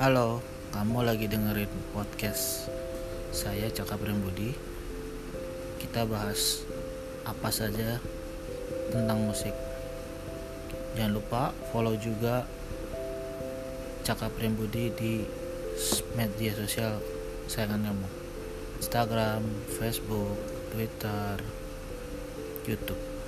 Halo, kamu lagi dengerin podcast saya Cakap Budi. Kita bahas apa saja tentang musik. Jangan lupa follow juga Cakap Budi di media sosial sayangan kamu. Instagram, Facebook, Twitter, YouTube.